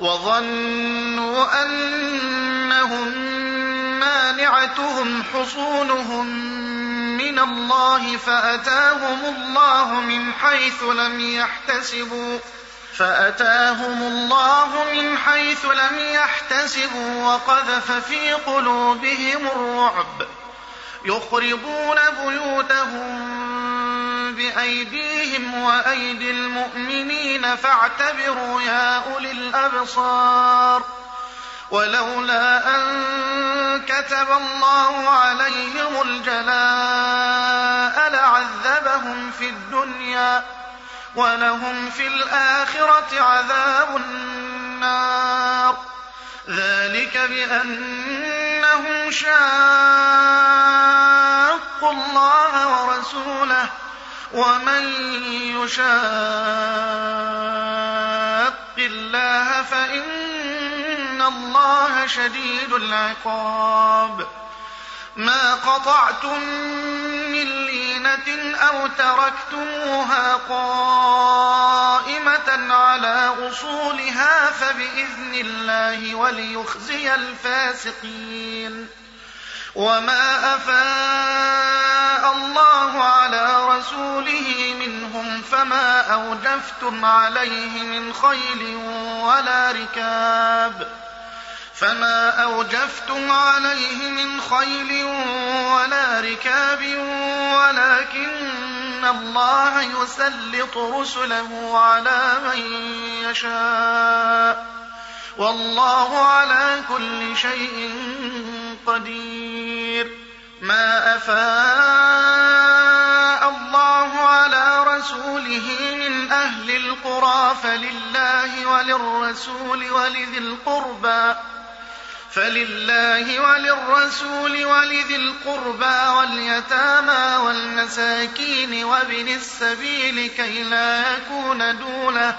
وظنوا أنهم مانعتهم حصونهم من الله فأتاهم الله من حيث لم يحتسبوا فأتاهم الله من حيث لم يحتسبوا وقذف في قلوبهم الرعب يخربون بيوتهم بأيديهم وأيدي المؤمنين فاعتبروا يا أولي الأبصار ولولا أن كتب الله عليهم الجلاء لعذبهم في الدنيا ولهم في الآخرة عذاب النار. ذلك بأنهم شاقوا الله ورسوله ومن يشاق الله فإن الله شديد العقاب ما قطعتم من لينة أو تركتموها قائمة على أصولها فبإذن الله وليخزي الفاسقين وما أفاء الله على رسوله منهم فما أوجفتم عليه من خيل ولا ركاب فما أوجفتم عليه من خيل ولا ركاب ولكن الله يسلط رسله على من يشاء والله على كل شيء قدير. ما أفاء الله على رسوله من أهل القرى فلله وللرسول ولذي القربى فلله وللرسول ولذي القربى واليتامى والمساكين وابن السبيل كي لا يكون دونه.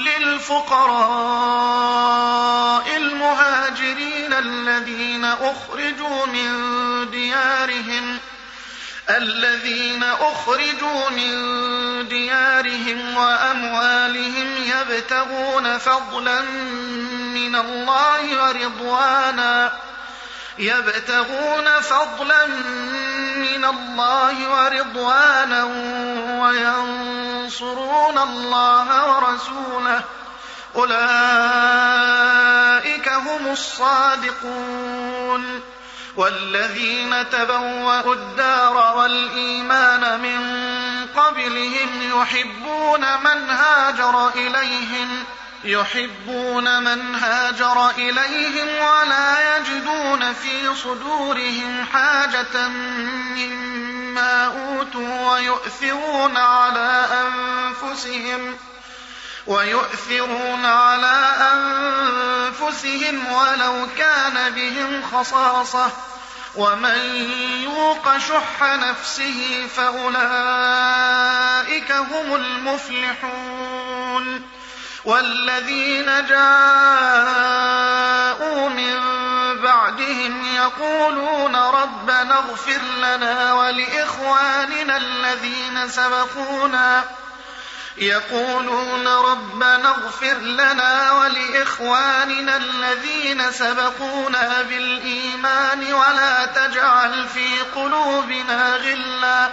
للفقراء المهاجرين الذين أخرجوا من ديارهم الذين أخرجوا من ديارهم وأموالهم يبتغون فضلا من الله ورضوانا يبتغون فضلا من الله ورضوانا. وينصرون الله ورسوله. أولئك هم الصادقون. والذين تبوأوا الدار والإيمان من قبلهم يحبون من هاجر إليهم يحبون من هاجر إليهم ولا يجدون في صدورهم حاجة مما أوتوا ويؤثرون على أنفسهم ويؤثرون على أنفسهم ولو كان بهم خصاصة ومن يوق شح نفسه فأولئك هم المفلحون والذين جاءوا من بعدهم يقولون ربنا اغفر لنا ولإخواننا الذين سبقونا. يقولون ربنا اغفر لنا ولإخواننا الذين سبقونا بالإيمان ولا تجعل في قلوبنا غلا.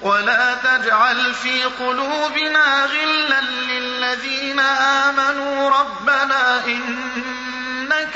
ولا تجعل في قلوبنا غلا للذين آمنوا. ربنا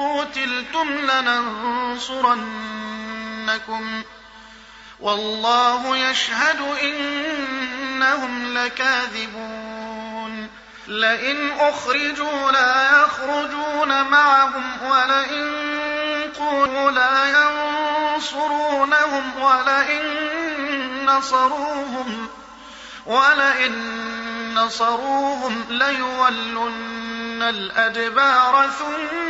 قوتلتم لننصرنكم ۖ والله يشهد إنهم لكاذبون لئن أخرجوا لا يخرجون معهم ولئن قولوا لا ينصرونهم ولئن نصروهم ولئن نصروهم ليولن الأدبار ثم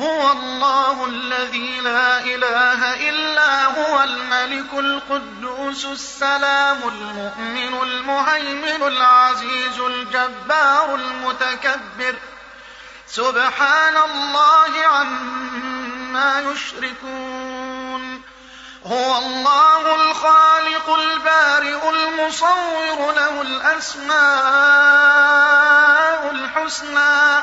هو الله الذي لا إله إلا هو الملك القدوس السلام المؤمن المهيمن العزيز الجبار المتكبر. سبحان الله عما يشركون. هو الله الخالق البارئ المصور له الأسماء الحسنى.